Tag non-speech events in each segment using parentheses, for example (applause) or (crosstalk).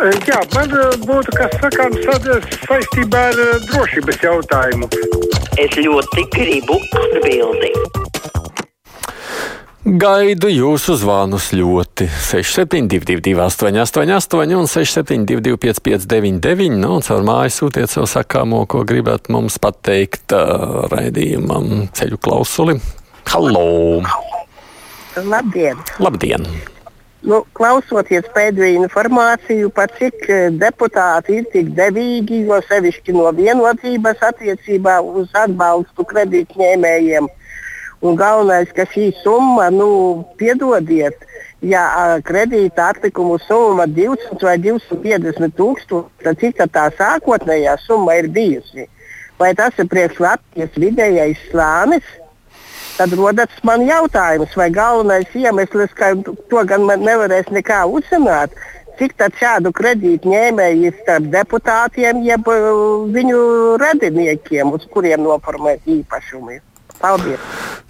Jā, man eh, būtu kas sakāms saistībā ar eh, drošības jautājumu. Es ļoti gribu atbildēt. Gaidu jūsu zvanus ļoti. 6722, 888, un 672, 559, nu, un caur māju sūtiet savu sakāmo, ko gribat mums pateikt uh, raidījumam ceļu klausuli. Halo! Labdien! Labdien! Nu, klausoties pēdējo informāciju par cik eh, deputāti ir tik devīgi, jo sevišķi no vienotības attiecībā uz atbalstu kredītņēmējiem. Un galvenais, ka šī summa, nu, piedodiet, ja kredīta atlikumu summa 200 vai 250 tūkstoši, tad cik tā sākotnējā summa ir bijusi? Vai tas ir priekš Latvijas vidējais slānis? Tad rodas man jautājums, vai galvenais iemesls, ka to gan nevarēs nekā uzzināt, cik šādu kredītu ņēmēju ir starp deputātiem, jeb uh, viņu radiniekiem, uz kuriem noformēt īpašumi. Paldies!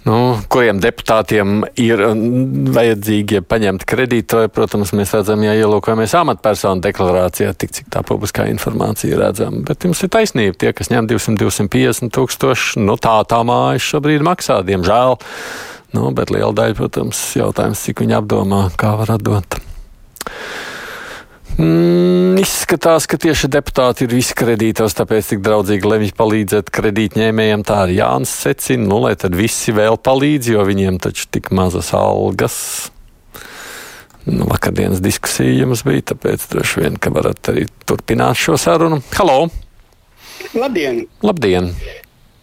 Nu, kuriem deputātiem ir vajadzīgi ja paņemt kredītu, protams, mēs redzam, ja ielūkojamies amatpersonu deklarācijā, tik cik tā publiskā informācija redzama. Bet jums ir taisnība, tie, kas ņem 200, 250 tūkstoši, nu tā tā mājas šobrīd maksā, diemžēl. Nu, bet liela daļa, protams, jautājums, cik viņi apdomā, kā var atdot. Mm, izskatās, ka tieši deputāti ir visi kredītos, tāpēc tik draudzīgi lemj palīdzēt kredītņēmējiem. Tā arī Jānis secina, nu, lai tad visi vēl palīdz, jo viņiem taču tik mazas algas. Nu, vakardienas diskusija jums bija, tāpēc droši vien, ka varat arī turpināt šo sarunu. Halo! Labdien! Labdien!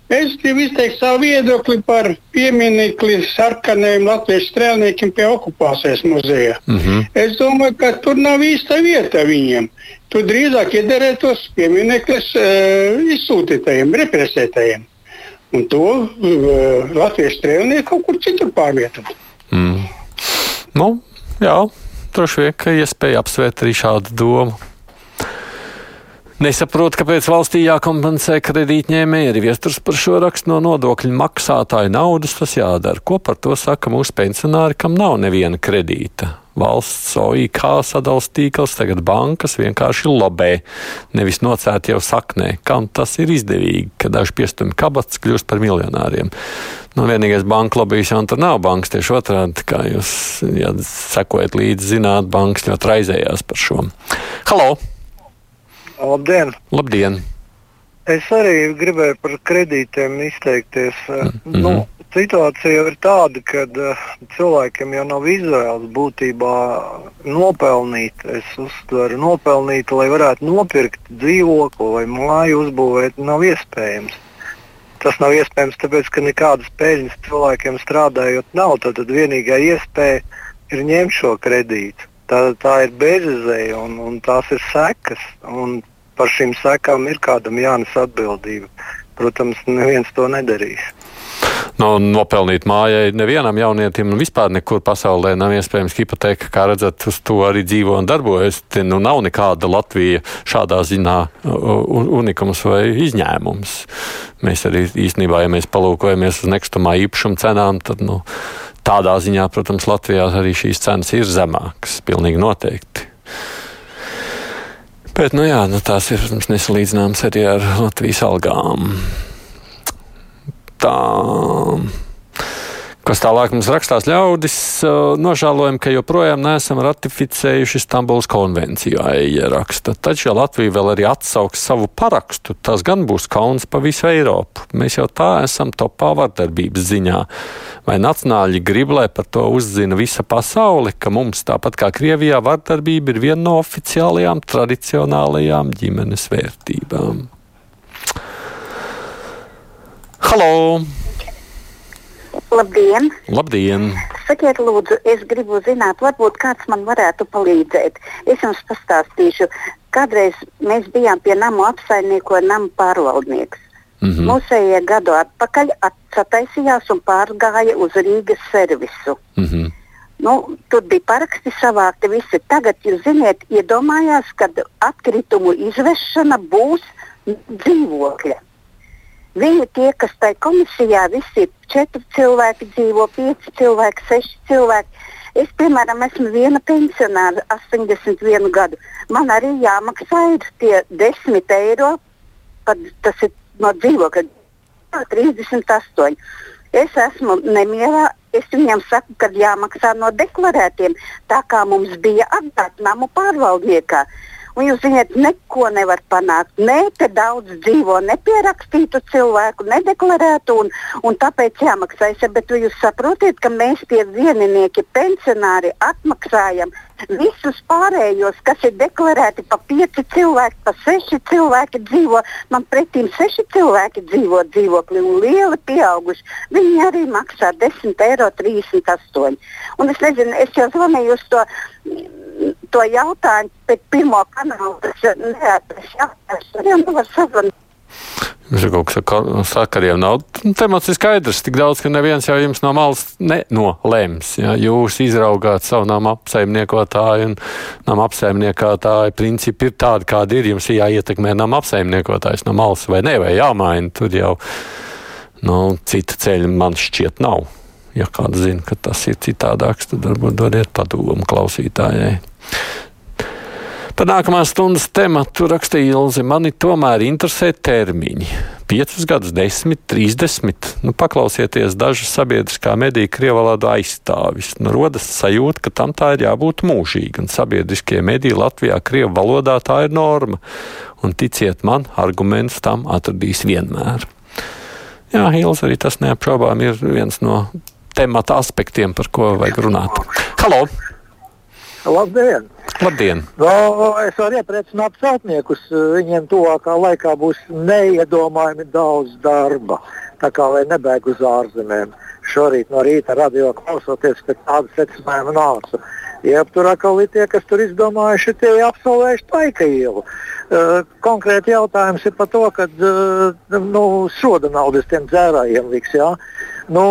Es gribu izteikt savu viedokli par pieminiekli sarkanajiem latviešu strēlniekiem pie okupācijas muzeja. Mm -hmm. Es domāju, ka tur nav īsta vieta viņiem. Tur drīzāk iederētos piemineklis uh, izsūtītajiem, represētajiem. Un to uh, latviešu strēlnieku kaut kur citur pārvietot. Mm. Nu, jā, droši vien, ka iespēja apsvērt arī šādu domu. Nesaprotu, kāpēc valstī jākompensē kredītņēmēji. Ir viesturs par šo rakstu no nodokļu maksātāju naudas. Tas jādara. Ko par to saka mūsu pensionāri, kam nav neviena kredīta? Valsts OIK sadalījums tīkls, tagad bankas vienkārši lobē, nevis nocēt jau saknē. Kam tas ir izdevīgi, ka daži piestumi kabatas kļūst par miljonāriem? Nu, vienīgais banka lobbyis jau tur nav bankas, tieši otrādi, kā jūs ja sekojat līdzi, zināt, bankas ļoti raizējās par šo. Halo! Labdien! Labdien. Es arī gribēju par kredītiem izteikties. Mm -hmm. nu, situācija jau ir tāda, ka uh, cilvēkiem jau nav izvēles būtībā nopelnīt. Es uztveru nopelnīt, lai varētu nopirkt dzīvokli vai māju uzbūvēt, nav iespējams. Tas nav iespējams, tāpēc ka nekādas peļņas cilvēkiem strādājot nav. Tad vienīgā iespēja ir ņemt šo kredītu tā, tā ir bezizēja un, un tās ir sekas. Par šīm sekām ir kādam jānes atbildība. Protams, neviens to nedarīs. Nu, nopelnīt mājai nevienam jaunietim un vispār nekur pasaulē nav iespējams hipoteka. Kā redzat, uz to arī dzīvo un darbojas. Te nu nav nekāda Latvija šādā ziņā unikums vai izņēmums. Mēs arī īstenībā, ja mēs palūkojamies uz nekustamā īpašuma cenām, tad nu, tādā ziņā, protams, Latvijā arī šīs cenas ir zemākas. Pilnīgi noteikti. Bet, nu jā, nu tās ir, nesalīdzināmas arī ar Latvijas algām tā. Kas tālāk mums rakstās ļaudis, nožēlojam, ka joprojām neesam ratificējuši Stambulas konvenciju, ja raksta. Taču, ja Latvija vēl arī atsauks savu parakstu, tas gan būs kauns pa visu Eiropu. Mēs jau tā esam topā vardarbības ziņā. Vai nacionāļi grib, lai par to uzzina visa pasaule, ka mums, tāpat kā Krievijā, vardarbība ir viena no oficiālajām tradicionālajām ģimenes vērtībām? Halo! Labdien! Labdien! Sakiet, lūdzu, es gribu zināt, varbūt kāds man varētu palīdzēt. Es jums pastāstīšu, kādreiz mēs bijām pie namu apsaimnieko namu pārvaldnieks. Mm -hmm. Mūsējie gadu atpakaļ sataisījās un pārgāja uz Rīgas servisu. Mm -hmm. Nu, tur bija paraksti savākti visi. Tagad, jūs zināt, iedomājās, ka atkritumu izvešana būs dzīvokļa. Viņi tie, kas tajā komisijā, visi ir četri cilvēki, dzīvo pieci cilvēki, seši cilvēki. Es, piemēram, esmu viena pensionāra, 81 gadu. Man arī jāmaksā tie 10 eiro, pat tas ir no dzīvokļa 38. Es esmu nemierā. Es viņam saku, ka jāmaksā no deklarētiem, tā kā mums bija atdot namu pārvaldniekā. Un jūs zināt, neko nevar panākt. Nē, te daudz dzīvo nepierakstītu cilvēku, nedeklarētu, un, un tāpēc jāmaksā. Bet jūs saprotat, ka mēs tie vieninieki, pensionāri atmaksājam visus pārējos, kas ir deklarēti pa pieci cilvēki, pa seši cilvēki dzīvo. Man pretīm seši cilvēki dzīvo dzīvokli un lieli pieauguši. Viņi arī maksā 10,38 eiro. Un es nezinu, es jau zvanīju uz to to jautājumu pēc pirmo kanāla. Tas neatrasts jautājums. Turiem nevar sazvanīt. Jums ir kaut kas sakariem nav. Nu, temats ir skaidrs, tik daudz, ka neviens jau jums no malas nenolēms. Ja? Jūs izraugāt savu nama apsaimniekotāju un nama apsaimniekotāju principi ir tādi, kādi ir. Jums ir jāietekmē nama apsaimniekotājs no malas vai ne, vai jāmaina. Tur jau nu, cita ceļa man šķiet nav. Ja kāds zina, ka tas ir citādāks, tad varbūt dodiet padomu klausītājai. Par nākamās stundas tematu rakstīja Ilzi. Mani tomēr interesē termiņi. 5 gadus, 10, 30. Nu, paklausieties, dažas sabiedriskā mediju krievalodā aizstāvis. Nu, rodas sajūta, ka tam tā ir jābūt mūžīgi, un sabiedriskie mediji Latvijā krievu valodā tā ir norma. Un ticiet man, arguments tam atradīs vienmēr. Jā, Hills arī tas neapšaubām ir viens no temata aspektiem, par ko vajag runāt. Halo! Labdien! Labdien! No, es varu iepriecināt celtniekus. Viņiem tuvākā laikā būs neiedomājami daudz darba. Tā kā lai nebēg uz ārzemēm. Šorīt no rīta radio klausoties, ka tādu secinājumu nāca. Jeb tur atkal ir tie, kas tur izdomājuši, tie apsolvējuši taika ielu. Uh, konkrēti jautājums ir par to, ka uh, nu, soda naudas tiem dzērājiem liks. Jā? Nu,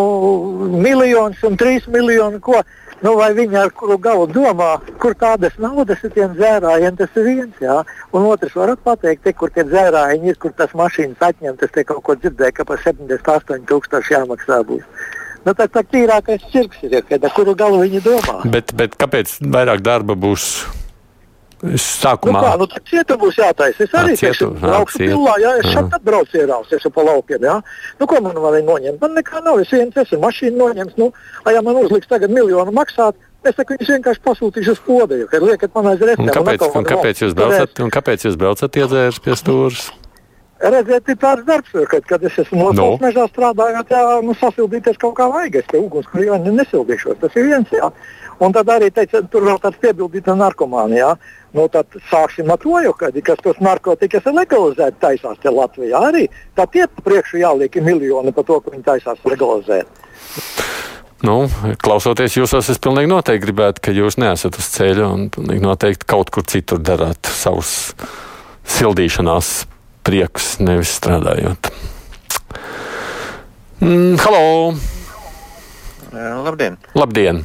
miljons un trīs miljoni. Ko? Nu, vai viņi ar kuru galu domā, kur tādas naudas ir tiem dzērājiem, tas ir viens. Jā. Un otrs, varat pateikt, te, kur tie dzērāji ir, kur tas mašīnas atņemtas, te kaut ko dzirdēju, ka par 78 tūkstoši jāmaksā būs. Nu, tā tā tīrākais cirks ir, kad kuru galu viņi domā. Bet, bet kāpēc vairāk darba būs Sākumā. Nu kā, nu, cietu būs jātaisa. Es arī teikšu, braukšu pilā, jā, es šeit atbraucu ierausi, esmu pa laukiem, jā. Nu, ko man var noņemt? Man nekā nav, es viens esmu mašīnu noņems, nu, lai ja man uzliks tagad miljonu maksāt, Es saku, viņus vienkārši pasūtīšu uz podeju, kad liekat man aiz restēm. Kāpēc, un, kāpēc, jūs braucat, un kāpēc jūs braucat iedzērs pie stūras? Redziet, ir tāds darbs, kad, kad es esmu no no. mežā strādājot, jā, nu, sasildīties kaut kā vajag. Es te ugunskurī nesildīšos. Tas ir viens. Jā. Un tad arī teica, tur vēl tāds piebildīts narkomānijā. Nu, tad sāksim ar to, jo, kad, kas tos narkotikas ir legalizēti taisās te Latvijā. Arī tā tie priekšu jāliek miljoni par to, ka viņi taisās legalizēt. Nu, klausoties jūsos, es pilnīgi noteikti gribētu, ka jūs neesat uz ceļa un noteikti kaut kur citur darāt savus sildīšanās priekus, nevis strādājot. Mm, halo! Labdien! Labdien.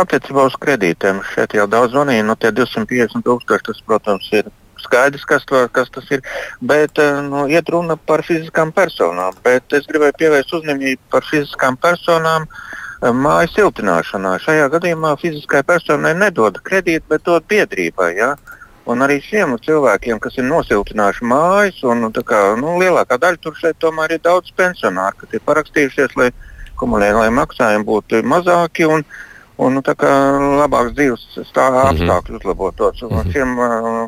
Attiecībā uz kredītiem šeit jau daudz zvanīja. No tie 250 tūkstoši, tas, protams, ir skaidrs, kas, to, kas tas ir. Bet nu, iet runa par fiziskām personām. Bet es gribēju pievērst uzmanību par fiziskām personām māju siltināšanā. Šajā gadījumā fiziskai personai nedod kredītu, bet dod biedrībai. Ja? Un arī šiem cilvēkiem, kas ir nosiltinājuši mājas, un nu, kā, nu, lielākā daļa tur šeit tomēr ir daudz pensionāru, kas ir parakstījušies, lai kumulējumi, lai maksājumi būtu mazāki un, un nu, labāks dzīves stāvokļa mm -hmm. apstākļi uzlabotos. Mm -hmm. šiem,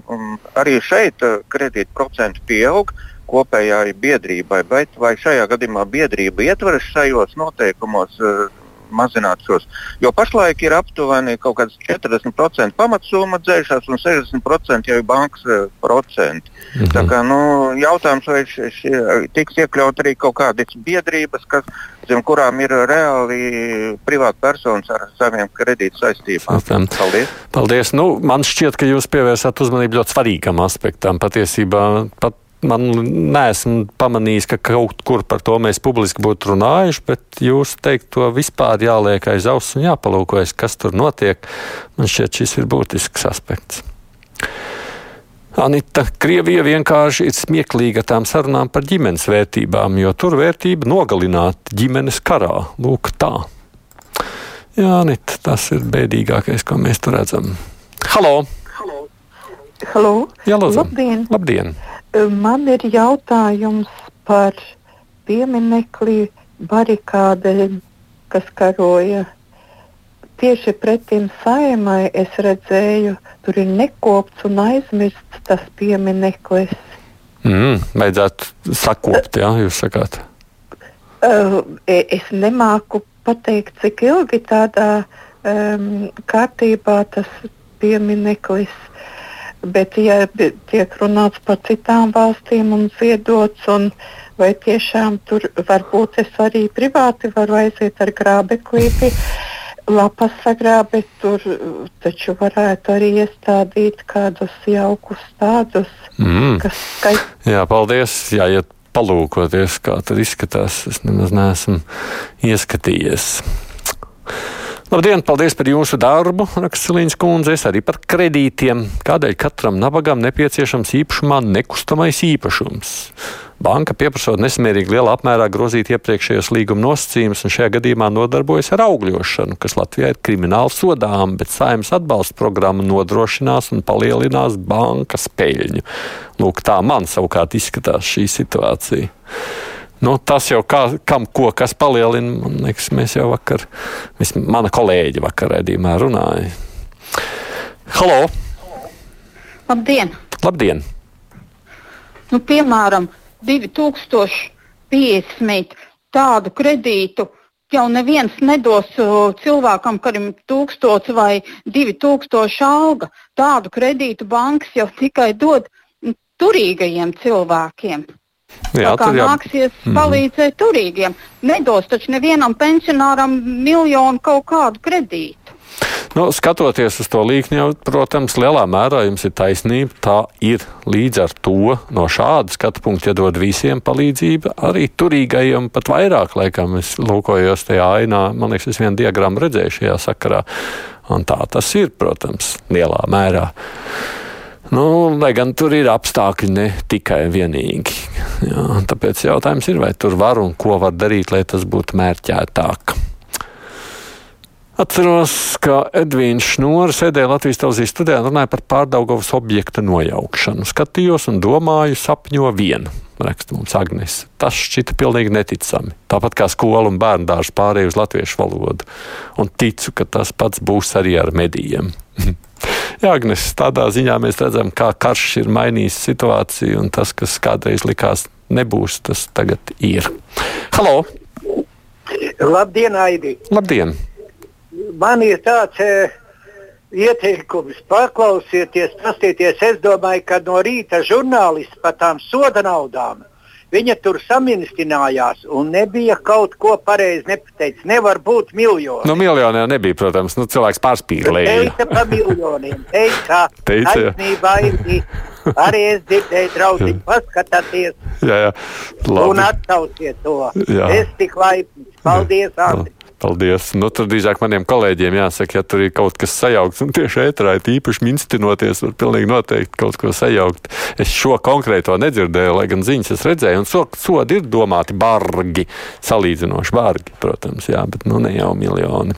um, arī šeit uh, kredītprocenti pieaug kopējai biedrībai, bet vai šajā gadījumā biedrība ietveras šajos noteikumos? Uh, mazināt šos. Jo pašlaik ir aptuveni kaut kāds 40% pamatsumma dzēšās un 60% jau ir bankas uh, procenti. -hmm. Tā kā, nu, jautājums, vai š, š, tiks iekļaut arī kaut kādas biedrības, kas, zem kurām ir reāli privāti personas ar saviem kredītu saistībām. Paldies! Paldies. Nu, man šķiet, ka jūs pievērsāt uzmanību ļoti svarīgam aspektam. Patiesībā pat man neesmu pamanījis, ka kaut kur par to mēs publiski būtu runājuši, bet jūs teikt to vispār jāliek aiz auss un jāpalūkojas, kas tur notiek. Man šķiet, šis ir būtisks aspekts. Anita, Krievija vienkārši ir smieklīga tām sarunām par ģimenes vērtībām, jo tur vērtība nogalināt ģimenes karā. Lūk, tā. Jā, Nit, tas ir bēdīgākais, ko mēs tur redzam. Halo! Halo. Jā, lūdzu. Labdien! Labdien! Man ir jautājums par pieminekli barikādēm, kas karoja tieši pretim saimai. Es redzēju, tur ir nekopts un aizmirsts tas piemineklis. Mm, vajadzētu sakopt, jā, jūs sakāt. Uh, es nemāku pateikt, cik ilgi tādā um, kārtībā tas piemineklis Bet, ja tiek runāts par citām valstīm un ziedots, un vai tiešām tur varbūt es arī privāti varu aiziet ar grābeklīti, lapas sagrābēt, tur taču varētu arī iestādīt kādus jaukus tādus, mm. kas skait. Jā, paldies. Jā, ja palūkoties, kā tur izskatās, es nemaz neesmu ieskatījies. Labdien, paldies par jūsu darbu, raksta Līņas kundze. Es arī par kredītiem. Kādēļ katram nabagam nepieciešams īpašumā nekustamais īpašums? Banka pieprasot nesamērīgi lielā apmērā grozīt iepriekšējos līguma nosacījumus, un šajā gadījumā nodarbojas ar augļošanu, kas Latvijā ir krimināli sodām, bet saimnes atbalsta programma nodrošinās un palielinās bankas peļņu. Lūk, tā man savukārt izskatās šī situācija. Nu, tas jau kā, kam ko kas palielina, man liekas, mēs jau vakar, vis, mana kolēģi vakar redzījumā runāja. Halo! Labdien! Labdien! Nu, piemēram, 2050 tādu kredītu jau neviens nedos cilvēkam, kurim ir 1000 vai 2000 alga. Tādu kredītu bankas jau tikai dod turīgajiem cilvēkiem. Jā, tā kā jā. nāksies mm. palīdzēt turīgiem. Nedos taču nevienam pensionāram miljonu kaut kādu kredītu. Nu, skatoties uz to līkni, jau, protams, lielā mērā jums ir taisnība. Tā ir līdz ar to no šāda skatu punkta iedod visiem palīdzību, arī turīgajiem pat vairāk, laikam, es lūkojos tajā ainā. Man liekas, es vienu diagrammu redzēju šajā sakarā. Un tā tas ir, protams, lielā mērā. Nu, lai gan tur ir apstākļi ne tikai vienīgi. Jā, tāpēc jautājums ir, vai tur var un ko var darīt, lai tas būtu mērķētāk. Atceros, ka Edvīns Šnūrs sēdēja Latvijas televīzijas studijā un runāja par pārdaugavas objekta nojaukšanu. Skatījos un domāju, sapņo vienu, raksta mums Agnes. Tas šķita pilnīgi neticami. Tāpat kā skola un bērnu dārsts pārēja uz latviešu valodu. Un ticu, ka tas pats būs arī ar medijiem. (laughs) Jā, Agnes, tādā ziņā mēs redzam, kā karš ir mainījis situāciju, un tas, kas kādreiz likās nebūs, tas tagad ir. Halo! Labdien, Aidi! Labdien! Man ir tāds e, ieteikums, paklausieties, paskatieties. Es domāju, ka no rīta žurnālisti par tām soda naudām Viņa tur saminstinājās un nebija kaut ko pareizi nepateicis. Nevar būt miljoni. Nu, miljoni jau nebija, protams, nu, cilvēks pārspīlēja. Teica par miljoniem. Teica, (laughs) Teica taisnībā ir. Arī es dzirdēju, draugi, paskatieties. Jā, jā. Labi. Un atsauciet to. Jā. Es tik laipni. Paldies, Andri. Paldies. Nu, tur drīzāk maniem kolēģiem jāsaka, ja tur ir kaut kas sajaukts, un tieši ētrā ir īpaši minstinoties, var pilnīgi noteikti kaut ko sajaukt. Es šo konkrēto nedzirdēju, lai gan ziņas es redzēju, un so, sodi ir domāti bargi, salīdzinoši bargi, protams, jā, bet nu ne jau miljoni.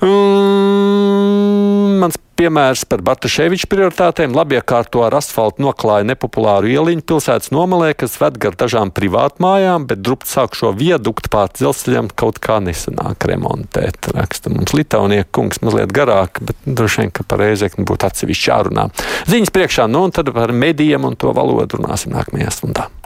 Mm, mans piemērs par Bartaševiča prioritātēm labi iekārto ar asfaltu noklāja nepopulāru ieliņu pilsētas nomalē, kas ved gar dažām privātmājām, bet drupt sāk šo vieduktu pār dzelzceļam kaut kā nesanāk remontēt. Raksta mums Litaunieku kungs mazliet garāk, bet droši vien, ka par reizekni būtu atsevišķi jārunā. Ziņas priekšā, nu un tad par medijiem un to valodu runāsim nākamajā stundā.